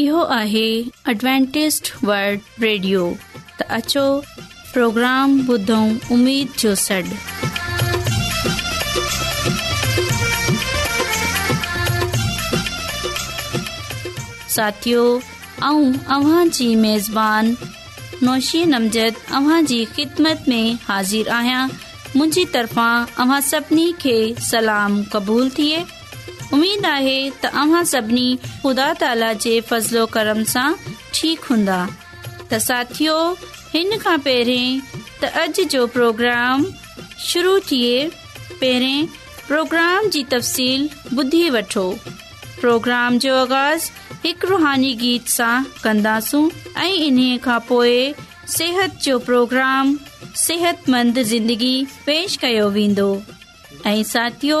इहो आहे Adventist radio त अचो प्रोग्राम ॿुधो उमेद जो सॾु साथियो ऐं नौशी नमज़दवां जी ख़िदमत में हाज़िर आहियां मुंहिंजी तरफ़ां सभिनी खे सलाम क़बूलु थिए उम्मीद आहे त ख़ुदा ताला जे फज़लो प्रोग्राम जी तफ़सील ॿुधी वठो प्रोग्राम जो आगाज़ हिकु रुहानी गीत सां कंदासूं ऐं इन्हीअ खां पोइ सिहत जो प्रोग्राम सिहतमंद ज़िंदगी पेश कयो वेंदो ऐं साथियो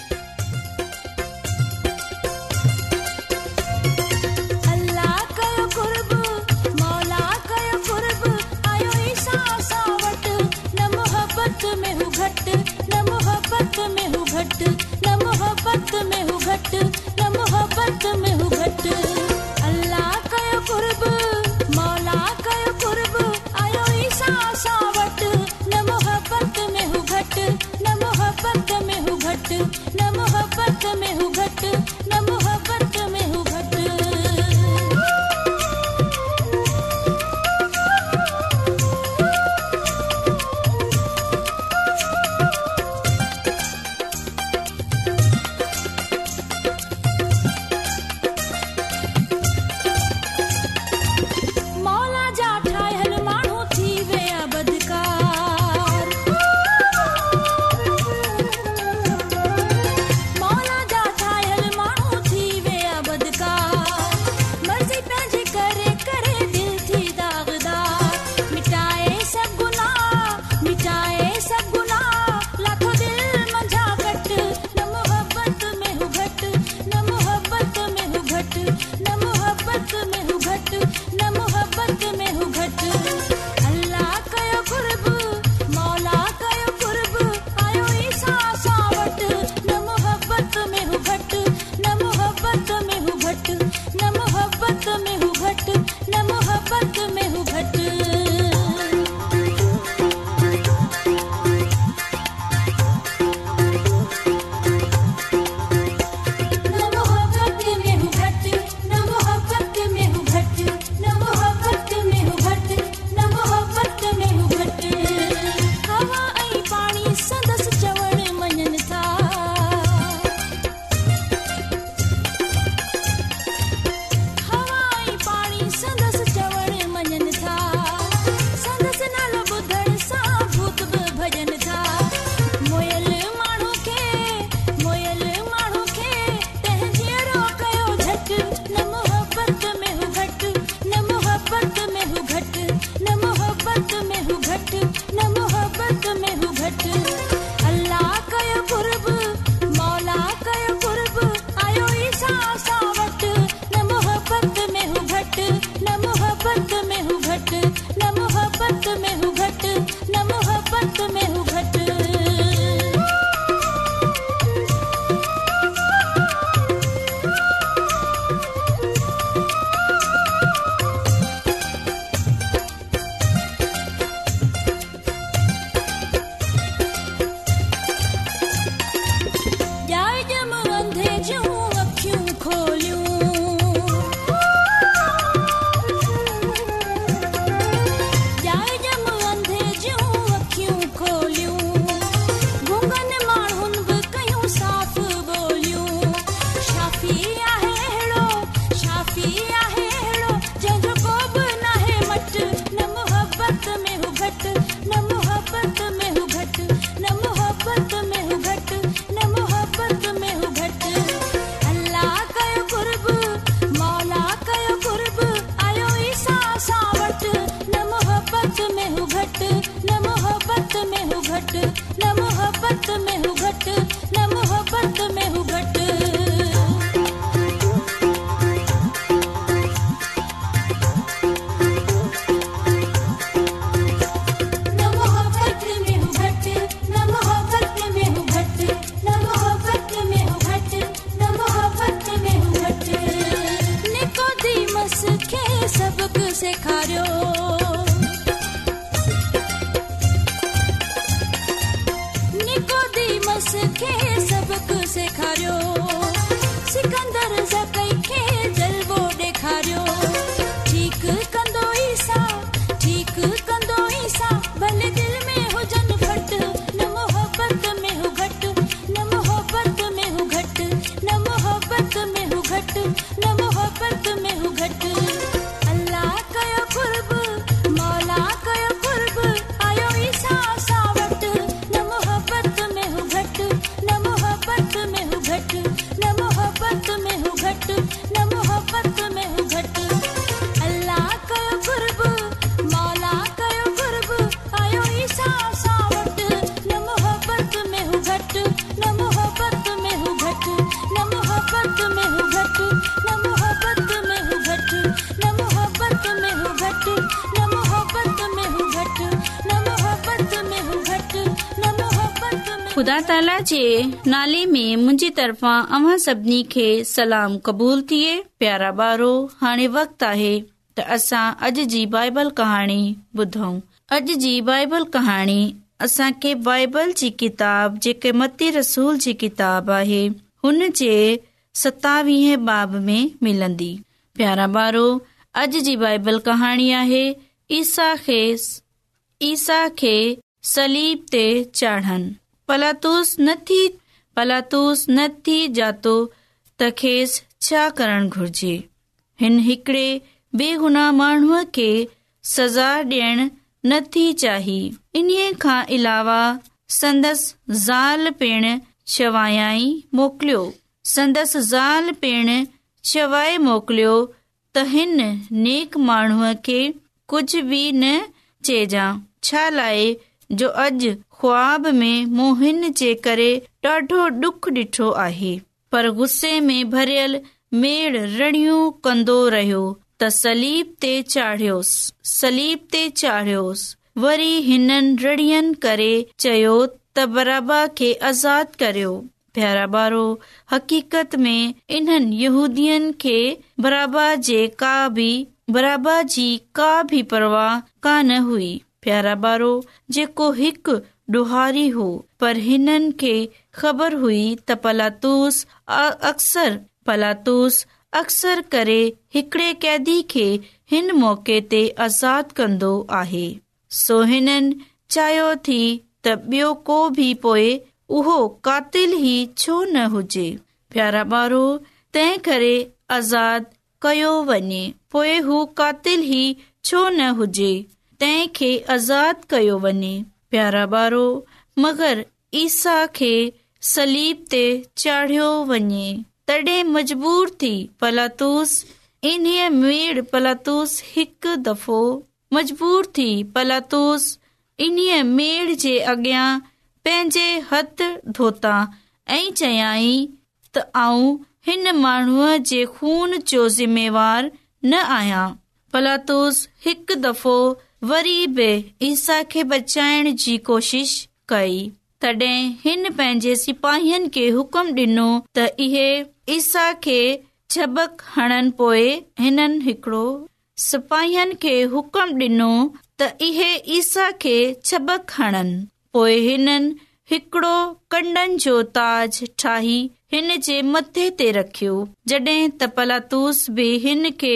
सलाम क़बूल थी प्यारा ॿारो वक़्त जी ॿुधऊं अॼ जी कहाणी जी रसूल जी किताब आहे हुन जे सतावीह बाब में मिलंदी प्यारा ॿारो अॼ जी बाइबल कहाणी आहे ईसा खे ईसा खे सलीब ते चाढ़नि पलातूस नथी पलातूस न थी जातो त खेसि छा करणु घुर्जे हिन हिकड़े बेगुना माण्हूअ खे सज़ा डि॒यण नथी चाही इन्हीअ खां अलावा संदसि ज़ाल पिण शव मोकिलियो संदसि ज़ाल पिण शवाइ मोकिलियो त हिन नेक माण्हूअ खे कुझु बि न चइजां छा लाइ जो अॼु ख़्वाब मे मोहिन जे करे डाढो डुख डि॒ठो आहे पर गुस्से रहियो त सली वरी हिननि चयो त बराबा खे आज़ाद करियो पैरा ॿारो हक़ीक़त में इन यूदी बराबा जे का बि बराबर जी का बि परवाह कान हुई प्यारा बारो जेको हिकु डुारी हो पर हिन ख़बर हुई त पलातूस अक्सर पलातूस अक्सर करेदी मौके ते आज़ाद कंदो आहे चाहियो थी त ॿियो को बि पोए उहो कातिल ई छो न हुजे प्यारा बारो तंहिं करे आज़ाद कयो वञे पोए हू कातिल ई छो न हुजे तंहिं खे आज़ाद कयो वञे प्यारा बारो मगर खे दफ़ो मजबूर थी पलातोस इन्हीअ जे अगे हथ धोता ऐं चयाई त आऊं हिन माण्हूअ जे खून जो ज़िमेवार न आहियां पलातूस हिकु दफ़ो ई कोशिश कई सिपाहीनि खे हुकुम ॾिनो त इहे ईसा खे सिपाहीअ खे हुकुम डि॒नो त इहे ईसा खे छबक हणन पोए हिननि हिकड़ो कंडन जो ताज ठाही हिन जे मथे ते रखियो जॾहिं तपलातूस बि हिन खे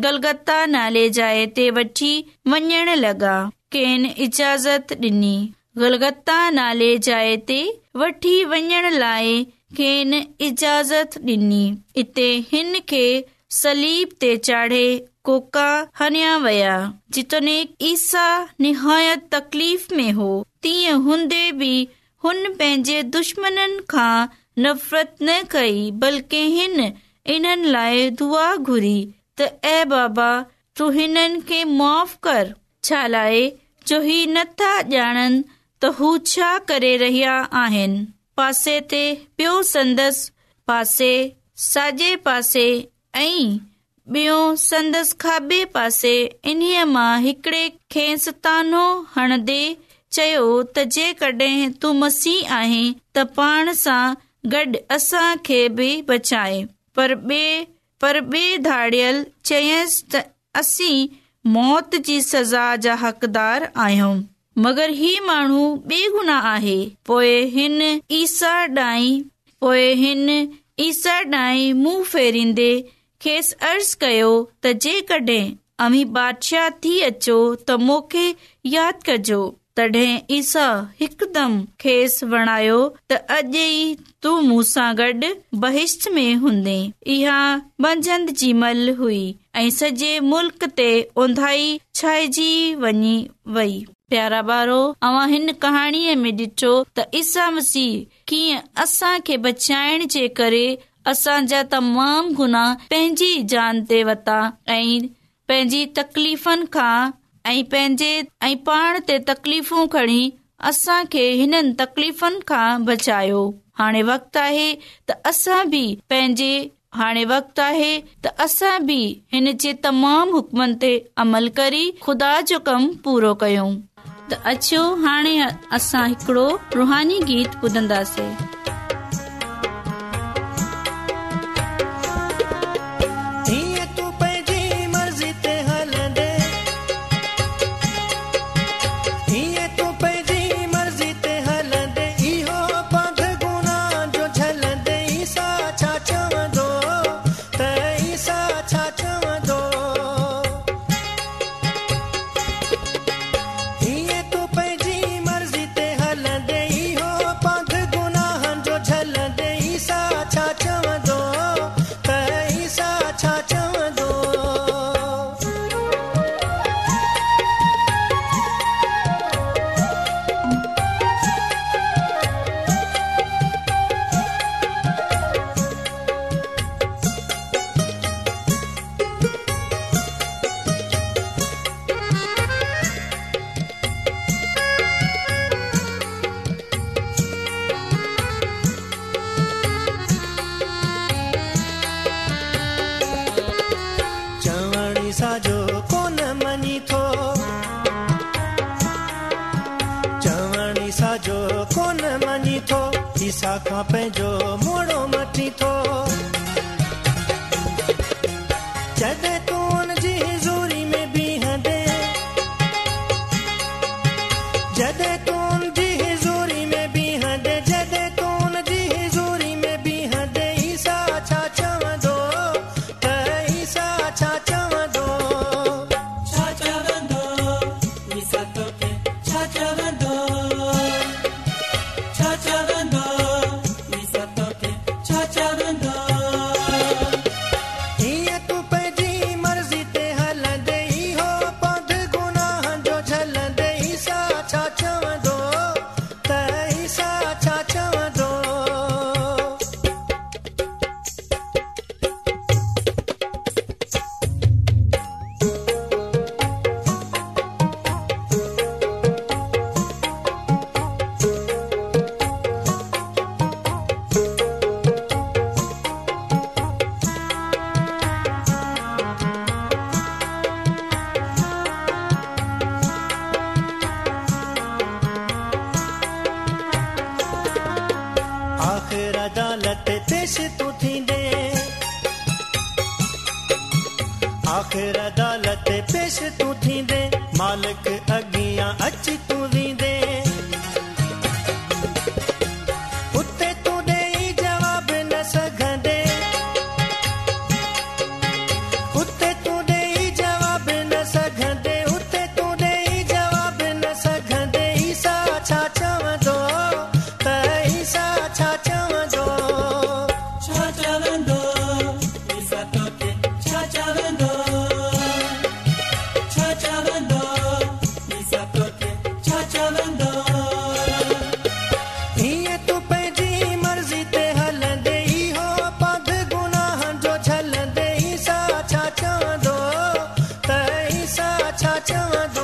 गलगत्ता नाले जाए ते वठी वञण लॻा केन इजाज़त डि॒नी गलगत्ता नाले जाए ते वठी वञण लाइ इजाज़त डि॒नी इते हिन खे सलीब ते चाढ़े कोका हना वया जितने ईसा निहायत तकलीफ़ में हो तीअं हूंदे बि हुन पंहिंजे दुश्मन खां नफ़रत न कई बल्कि हिन इन लाए दुआ घुरी त ए बाबा तू हिननि खे माफ़ कर छा लाइ जो ही नथा ॼाणनि त हू छा करे रहिया आहिनि पासे ते पियो संदसि पासे साॼे पासे ऐं ॿियो संदसि खाॿे पासे इन्हीअ मां हिकड़े खे सतानो हणंदे चयो त जेकॾहिं तूं मसीह आहीं त पाण सां गॾु असां खे बि बचाए पर ॿिए पर ॿिए धाड़ियल चयसि त मौत जी सज़ा जा हक़दार आहियूं मगर ही माण्हू गुना आहे पोइ हिन ईसा डांइ पोइ हिन ईसा डाईं मुंहुं फेरींदे खेसि अर्ज़ कयो त जेकड॒हिं अमी बादशाह थी अचो त मूंखे यादि कजो त ई ते ओंधाई छाइजी वञी वई प्यारा बारो अवां हिन कहाणीअ में ॾिठो त ईसा मसीह कीअं असां खे बचाइण जे करे असां जा तमामु गुनाह पंहिंजी जान ते वता ऐं पंहिंजी तकलीफ़ ऐं पंहिंजे ऐं पाण ते तकलीफ़ूं खणी असां खे हिननि तकलीफ़ुनि खां बचायो हाणे वक़्तु आहे त असां बि पंहिंजे हाणे वक़्तु आहे त असां बि हिन जे तमामु हुकमनि ते अमल करी ख़ुदा जो कमु पूरो कयूं त अचो हाणे असां हिकड़ो रुहानी गीत ॿुधंदासीं चाँद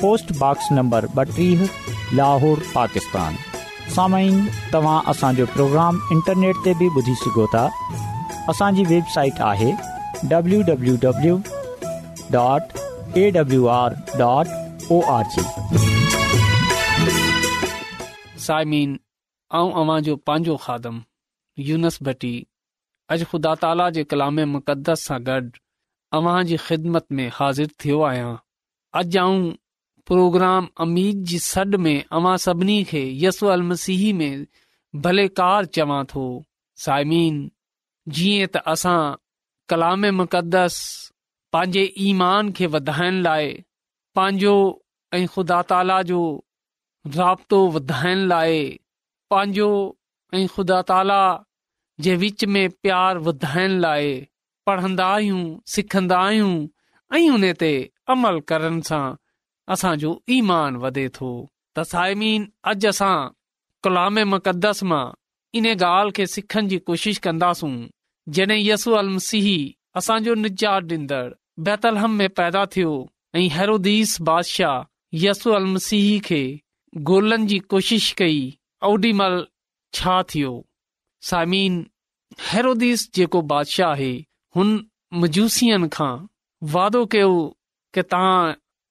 पोस्टॉक्स नंबर ॿटीह लाहौर पाकिस्तान सामाइन तव्हां असांजो प्रोग्राम इंटरनेट ते बि ॿुधी सघो था असांजी वेबसाइट आहे डबलूंबलू डबलू डॉट ए पंहिंजो खादम ख़ुदा ताला जे कलाम मुक़दस सां गॾु अव्हां जी ख़िदमत में हाज़िर थियो आहियां अॼु आऊं प्रोग्राम अमीद जी सॾ में अवां सभिनी खे अल मसीह में भले कार चवां थो साइमीन जीअं त असां कलाम मुक़दस पंहिंजे ईमान खे वधाइण लाइ पंहिंजो ऐं ख़ुदा ताला जो राब्तो वधाइण लाइ पंहिंजो ऐं ख़ुदा ताला जे विच में प्यार वधाइण लाइ पढ़ंदा आहियूं सिखंदा आहियूं ऐं उन ते अमल करण सां असांजो ईमान वधे थो त सायमीन अॼु असां कलाम मुक़दस मां इन ॻाल्हि खे सिखण जी कोशिशि कंदासूं जॾहिं यसु अलमसीही असांजो निजात ॾींदड़ बैतलहम में पैदा थियो ऐं हैरदीस बादशाह यसू अल सीह खे गोल्हण जी कोशिश कई ओॾी महिल छा थियो साइमीन हैरोदीस जेको बादशाह आहे हुन मजूसियन खां वादो कयो की तव्हां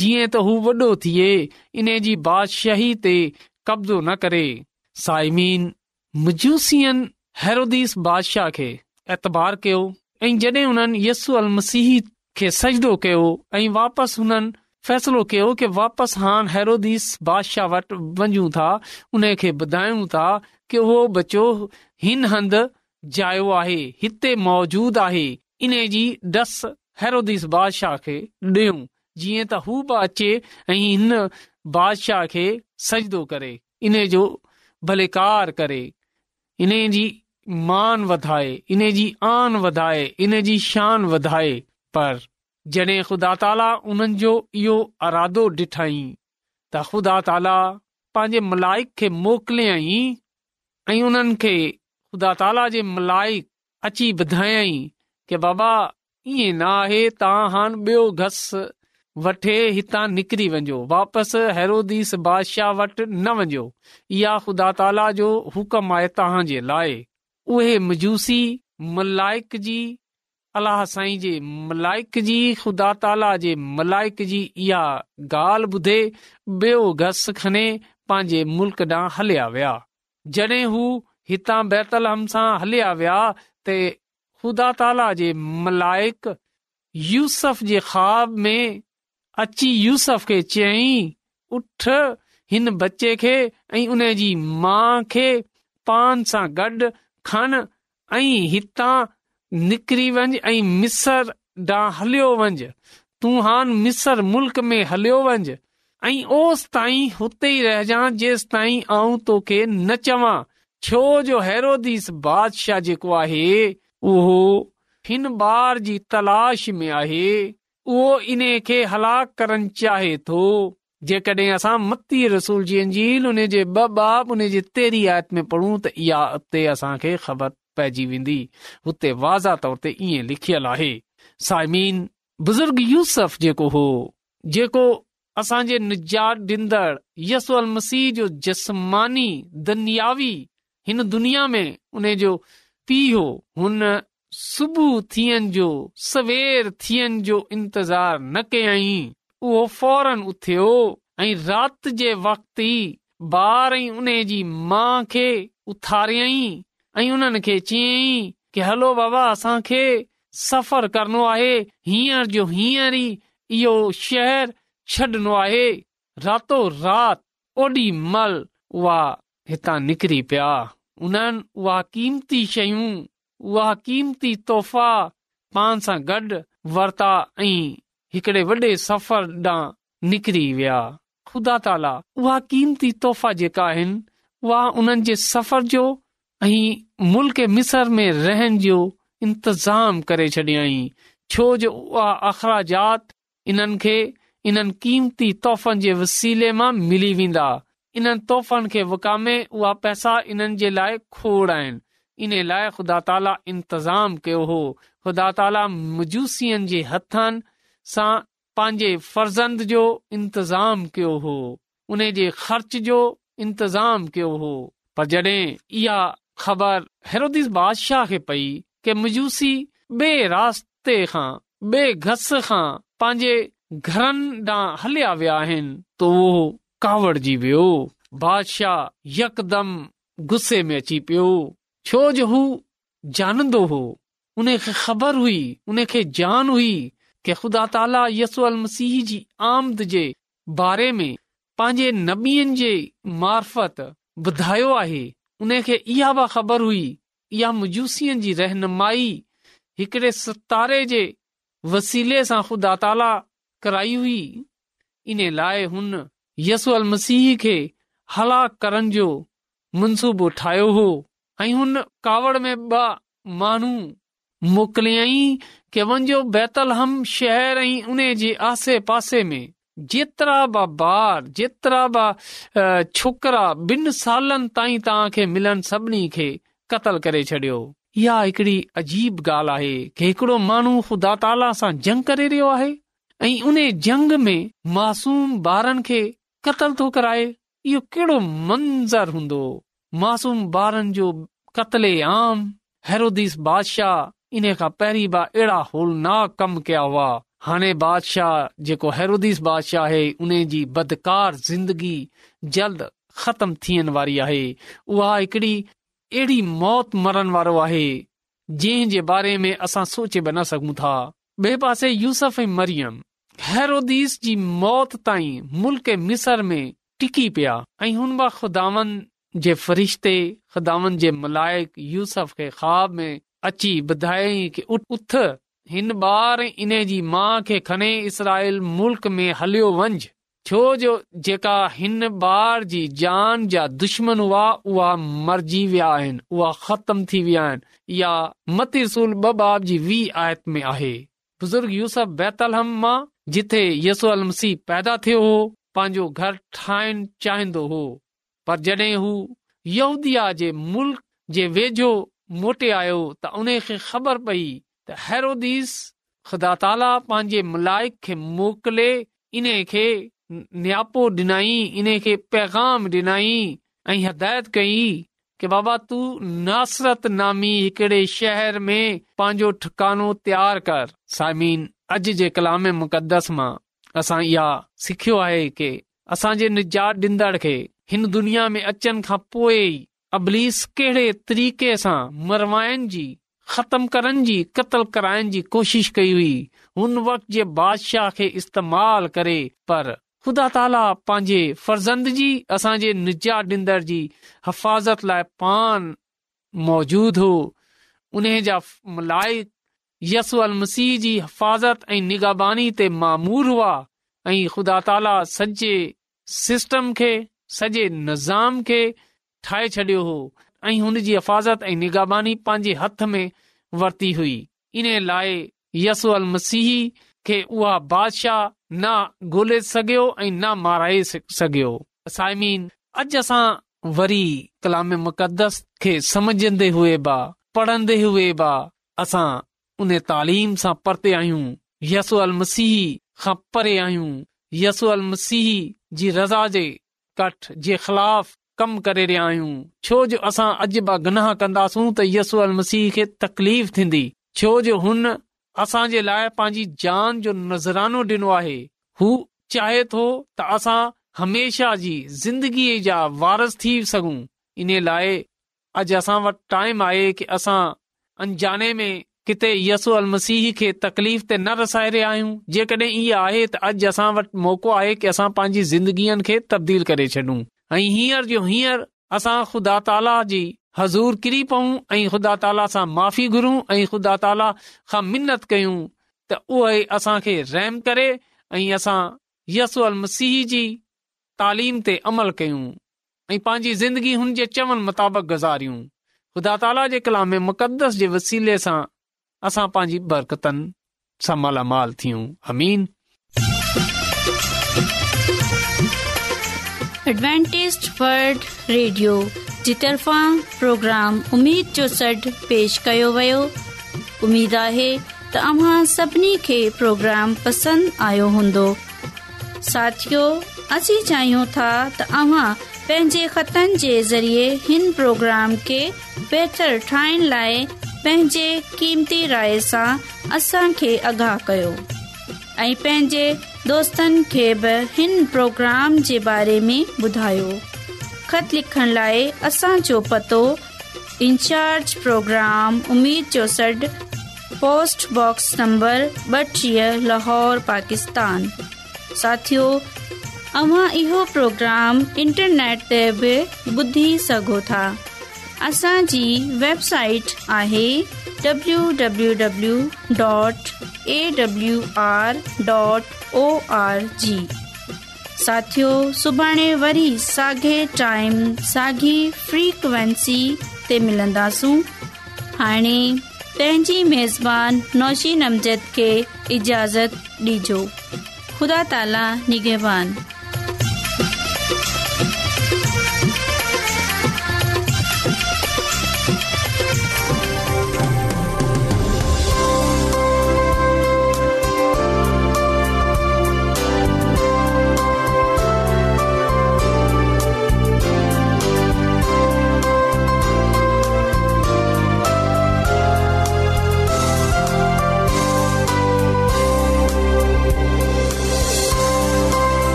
जीअं त हू वॾो थिए इन जी बादशाही ते कब्ज़ो न करे साइमीन मजूसियन हैर बादशाह खे एतबार कयो ऐं जॾहिं हुननि यसी खे सजदो कयो ऐं वापसि हुननि फ़ैसलो कयो की वापसि हा हैरस बादशाह वटि वञू था उन खे ॿुधायूं था की उहो बचो हिन हंध जायो आहे हिते मौजूद आहे इन जी डस हैरिस बादशाह खे जीअं त हू बि अचे ऐं हिन बादशाह खे सजदो करे इन जो भलेकार करे इन जी मान वधाए इन जी आन वधाए इन जी शान वधाए पर जॾहिं ख़ुदा ताला उन्हनि जो इहो अरादो ॾिठई त ख़ुदा ताला पंहिंजे मलाइक खे मोकिलियई ऐं उन्हनि खे ख़ुदा ताला जे मलाइक अची ॿधायई के बाबा ईअं न आहे तव्हां हाणे ॿियो घस वठे हितां निकिरी वञो वापसि हैरोदीस बादशाह वटि न वञो इहा ख़ुदा ताला जो हुकम आहे लाइ उहे मजूसी मलाइक जी अलाह साईं जे मलाइक जी ख़ुदा ताला जे मलाइक जी इहा ॻाल्हि ॿुधे ॿियो घस खणे पंहिंजे मुल्क़ ॾांहुं हलिया विया जॾहिं हू हितां बैतल हम सां हलिया विया त ख़ुदा ताला जे मलाइक यूसफ जे ख़्वाब में अची यूसफ खे चयई उठ हिन बच्चे खे ऐं उन जी माउ खे पान सां गॾु खण ऐं हितां निकिरी वञु ऐं मिसर ॾांहुं हलियो वञु तूं हान मिसर मुल्क में हलियो वञु ऐं ओस ताईं हुते ई रहिजांइ जेंस ताईं आऊं तोखे न चवां छो जो हैरोदीस बादशाह जेको आहे उहो हिन ॿार जी तलाश में आहे उहो इन खे हलाक करण चाहे थो जेकॾहिं पढ़ूं त इहा ख़बर पइजी वेंदी हुते वाज़ा तौर ते ईअं लिखियल आहे साइमीन बुज़ुर्ग यूसफ जेको हो जेको असांजे निजात जो जस्मानी दयावी हिन दुनिया में उन जो पीउ हो सुबुह थियनि जो सवेर थियनि जो इंतज़ार न कयई उहो फौरन उथियो ऐं राति जे वक्त ई ॿार ई उन जी माउ खे उथारियई ऐं उन्हनि खे चयई की हलो बाबा असांखे सफ़र करणो आहे हींअर जो हींअर ई इहो शहर छॾणो आहे रातो राति ओॾी महिल उहा हितां निकिरी पिया उन्हनि उहा कीमती शयूं उहा क़ीमती तोहफ़ा पाण सां गॾ वरता ऐं हिकड़े वॾे सफ़र ॾांहुं निकिरी विया खुदा ताला उहा क़ीमती तोहफ़ा जेका आहिनि उहा उन्हनि जे सफ़र जो ऐं मुल्क मिसर में रहनि जो इंतज़ाम करे छडि॒य अख़राजात इन्हनि खे इन्हनि क़ीमती तोहफ़नि जे वसीले मां मिली वेंदा इन्हनि तोहफ़नि खे विकामे उहा पैसा इन्हनि जे लाइ खोड़ आहिनि इन लाइ ख़ुदा ताला इंतज़ाम कयो हो ख़ुदा ताला इंतज़ाम कयो हो बादशाह खे पई के मजूसी बे रास्ते खां बेघ घस खां पंहिंजे घरनि ॾांहुं हलिया विया आहिनि त उहो कावड़जी वियो बादशाह यकदम गुस्से में अची पियो छो जो हू जानंदो हो उन खे ख़बर हुई उन खे जान हुई के ख़ुदा ताला यसू अल मसीह जी आमद जे बारे में पंहिंजे नबीअ जे मार्फत ॿुधायो आहे उन खे इहा बि ख़बर हुई इहा मयूसियुनि जी रहनुमाई हिकड़े सतारे जे वसीले सां ख़ुदा ताला कराई हुई इन लाइ हुन यसू अल मसीह खे हलाक करण जो मनसूबो ठाहियो हो ऐं हुन कावड़ में ॿ माण्हू मोकिलियईं के वञो पासे में जेतिरा ब छोकिरा मिलनि सभिनी खे क़तल करे छॾियो इहा हिकड़ी अजीब ॻाल्हि आहे कि हिकड़ो माण्हू ख़ुदा ताला सां जंग करे रहियो आहे ऐं उन जंग में मासूम ॿारनि खे कतल थो कराए इहो कहिड़ो मंज़र हूंदो मासूम ॿारनि जो कतले आम हैरोदीस बादशाह इन खां पहिरीं ब अहिड़ा होलनाक कम कया हुआ हाणे बादशाह जेको बादशाह आहे उन जी बदकार जिंदगी जल्द ख़तम थियण वारी आहे उहा हिकड़ी अहिड़ी मौत मरण वारो आहे जंहिं जे बारे में असां सोचे बि न सघूं था ॿिए पासे यूसफ मरियम हैरोदीस जी मौत ताईं मुल्क मिसर में टिकी पिया ऐं हुन जे फ़रिश्ते ख़िदान जे मलाइक यूसफ खे ख़्वाब में अची ॿुधायईं की उथ हिन ॿार इन जी माउ खे खणी इसराइल मुल्क में हलियो वंझि छो जो जेका हिन ॿार जी जान जा दुश्मन हुआ उआ मरजी विया आहिनि उहा ख़तम थी विया आहिनि या मतसूल ॿ बाब जी वी आयत में आहे बुज़ुर्ग यूस बैतलहम मां जिथे यसो मसीह पैदा थियो हो पंहिंजो घर ठाहिण चाहींदो हो पर जॾहिं हू यहूदिया जे मुल्क जे वेझो मोटे आयो त उन खे ख़बर पई त हैस ख़ुदा ताला पंहिंजे मलाइक खे मोकिले इन खे नियापो ॾिनाई इन खे पैगाम ॾिनई ऐं हिदायत कई के बाबा तूं नासरत नामी हिकड़े शहर में पंहिंजो ठिकानो तयार कर साइमीन अॼु जे कलाम मुक़द्दस मां असां इहा सिखियो आहे की असांजे निजात ॾींदड़ खे हिन दुनिया में अचण खां पोइ अबलीस कहिड़े तरीक़े सां मरवायण जी ख़तम करण जी क़तल कराइण जी कोशिश कई हुई हुन वक़्त जे बादशाह खे इस्तेमाल करे पर ख़ुदा ताला पंहिंजे फर्ज़ंद जी असांजे निजा ॾींदड़ जी हिफ़ाज़त लाइ पान मौजूदु हो उन जा लाइक़ यू मसीह जी हिफ़ाज़त ऐं निगाबानी ते मामूर हुआ ऐं ख़ुदा ताला सॼे सिस्टम खे सॼे निज़ाम खे ठाहे छॾियो हो ऐं हुनजी हिफ़ाज़त ऐं निगाबानी पंहिंजे हथ में वरती हुई इन लाइ यस मसीह खे ऐं न माराए सघियो अॼ असां वरी कलाम मुक़दस खे सम्झंदे हुए बा पढ़ंदे हुए बा असां उन तालीम सां परते आहियूं यसू अल मसीह खां परे आहियूं यसू अल मसीह जी रज़ा जे कट ख़िलाफ़ कम करे रहिया आहियूं छो जो असां अज गनाह कंदासूं छो जो हुन असां जे लाइ पंहिंजी जान जो नज़रानो डि॒नो आहे हू चाहे थो त असां हमेशा जी ज़िंदगीअ जा वारस थी सघूं इन लाइ अॼु असां वटि टाइम आहे कि असां अनजाने में किथे यसू अल मसीह खे तकलीफ़ ते न रसाए रहिया आहियूं जेकॾहिं इहा आहे त अॼु असां वटि मौक़ो आहे कि असां पंहिंजी ज़िंदगीअ खे तब्दील करे छॾूं ऐं हींअर जो हींअर असां ख़ुदा ताला जी हज़ूर किरी पऊं ऐं ख़ुदा ताला सां माफ़ी घुरूं ऐं ख़ुदा ताला खां मिनत कयूं त उहो असां खे रहम करे ऐं असां यसु अल मसीह जी तालीम ते अमल कयूं ऐं पंहिंजी ज़िंदगी हुन जे चवण मुताबिक़ गुज़ारियूं ख़ुदा ताला जे कला में मुक़दस जे वसीले सां असां पंहिंजी बरकतनि सां मालामाल थियूं अमीन एडवेंटेज रेडियो जी तरफ़ां प्रोग्राम उमेद जो सॾु पेश कयो वियो उमेद आहे त अव्हां सभिनी खे प्रोग्राम पसंदि आयो हूंदो साथियो असीं चाहियूं था त अव्हां पंहिंजे ख़तनि जे ज़रिए हिन प्रोग्राम खे बहितरु ठाहिण लाइ पंहिंजे क़ीमती राय सां असांखे आगाह कयो ऐं पंहिंजे दोस्तनि खे बि हिन प्रोग्राम जे बारे में ॿुधायो ख़त लिखण लाइ असांजो पतो इन्चार्ज प्रोग्राम उमिर चौस पोस्टबॉक्स नंबर ॿटीह लाहौर पाकिस्तान साथियो तव्हां इहो प्रोग्राम इंटरनेट ते बि ॿुधी सघो था असांजी वेबसाइट आहे W W dot A W R dot O R G साथियो सुभाणे वरी साॻे टाइम साॻी फ्रीक्वेंसी ते मिलंदासूं हाणे पंहिंजी मेज़बानी नौशी नमज़द खे इजाज़त ॾिजो ख़ुदा ताला निगवान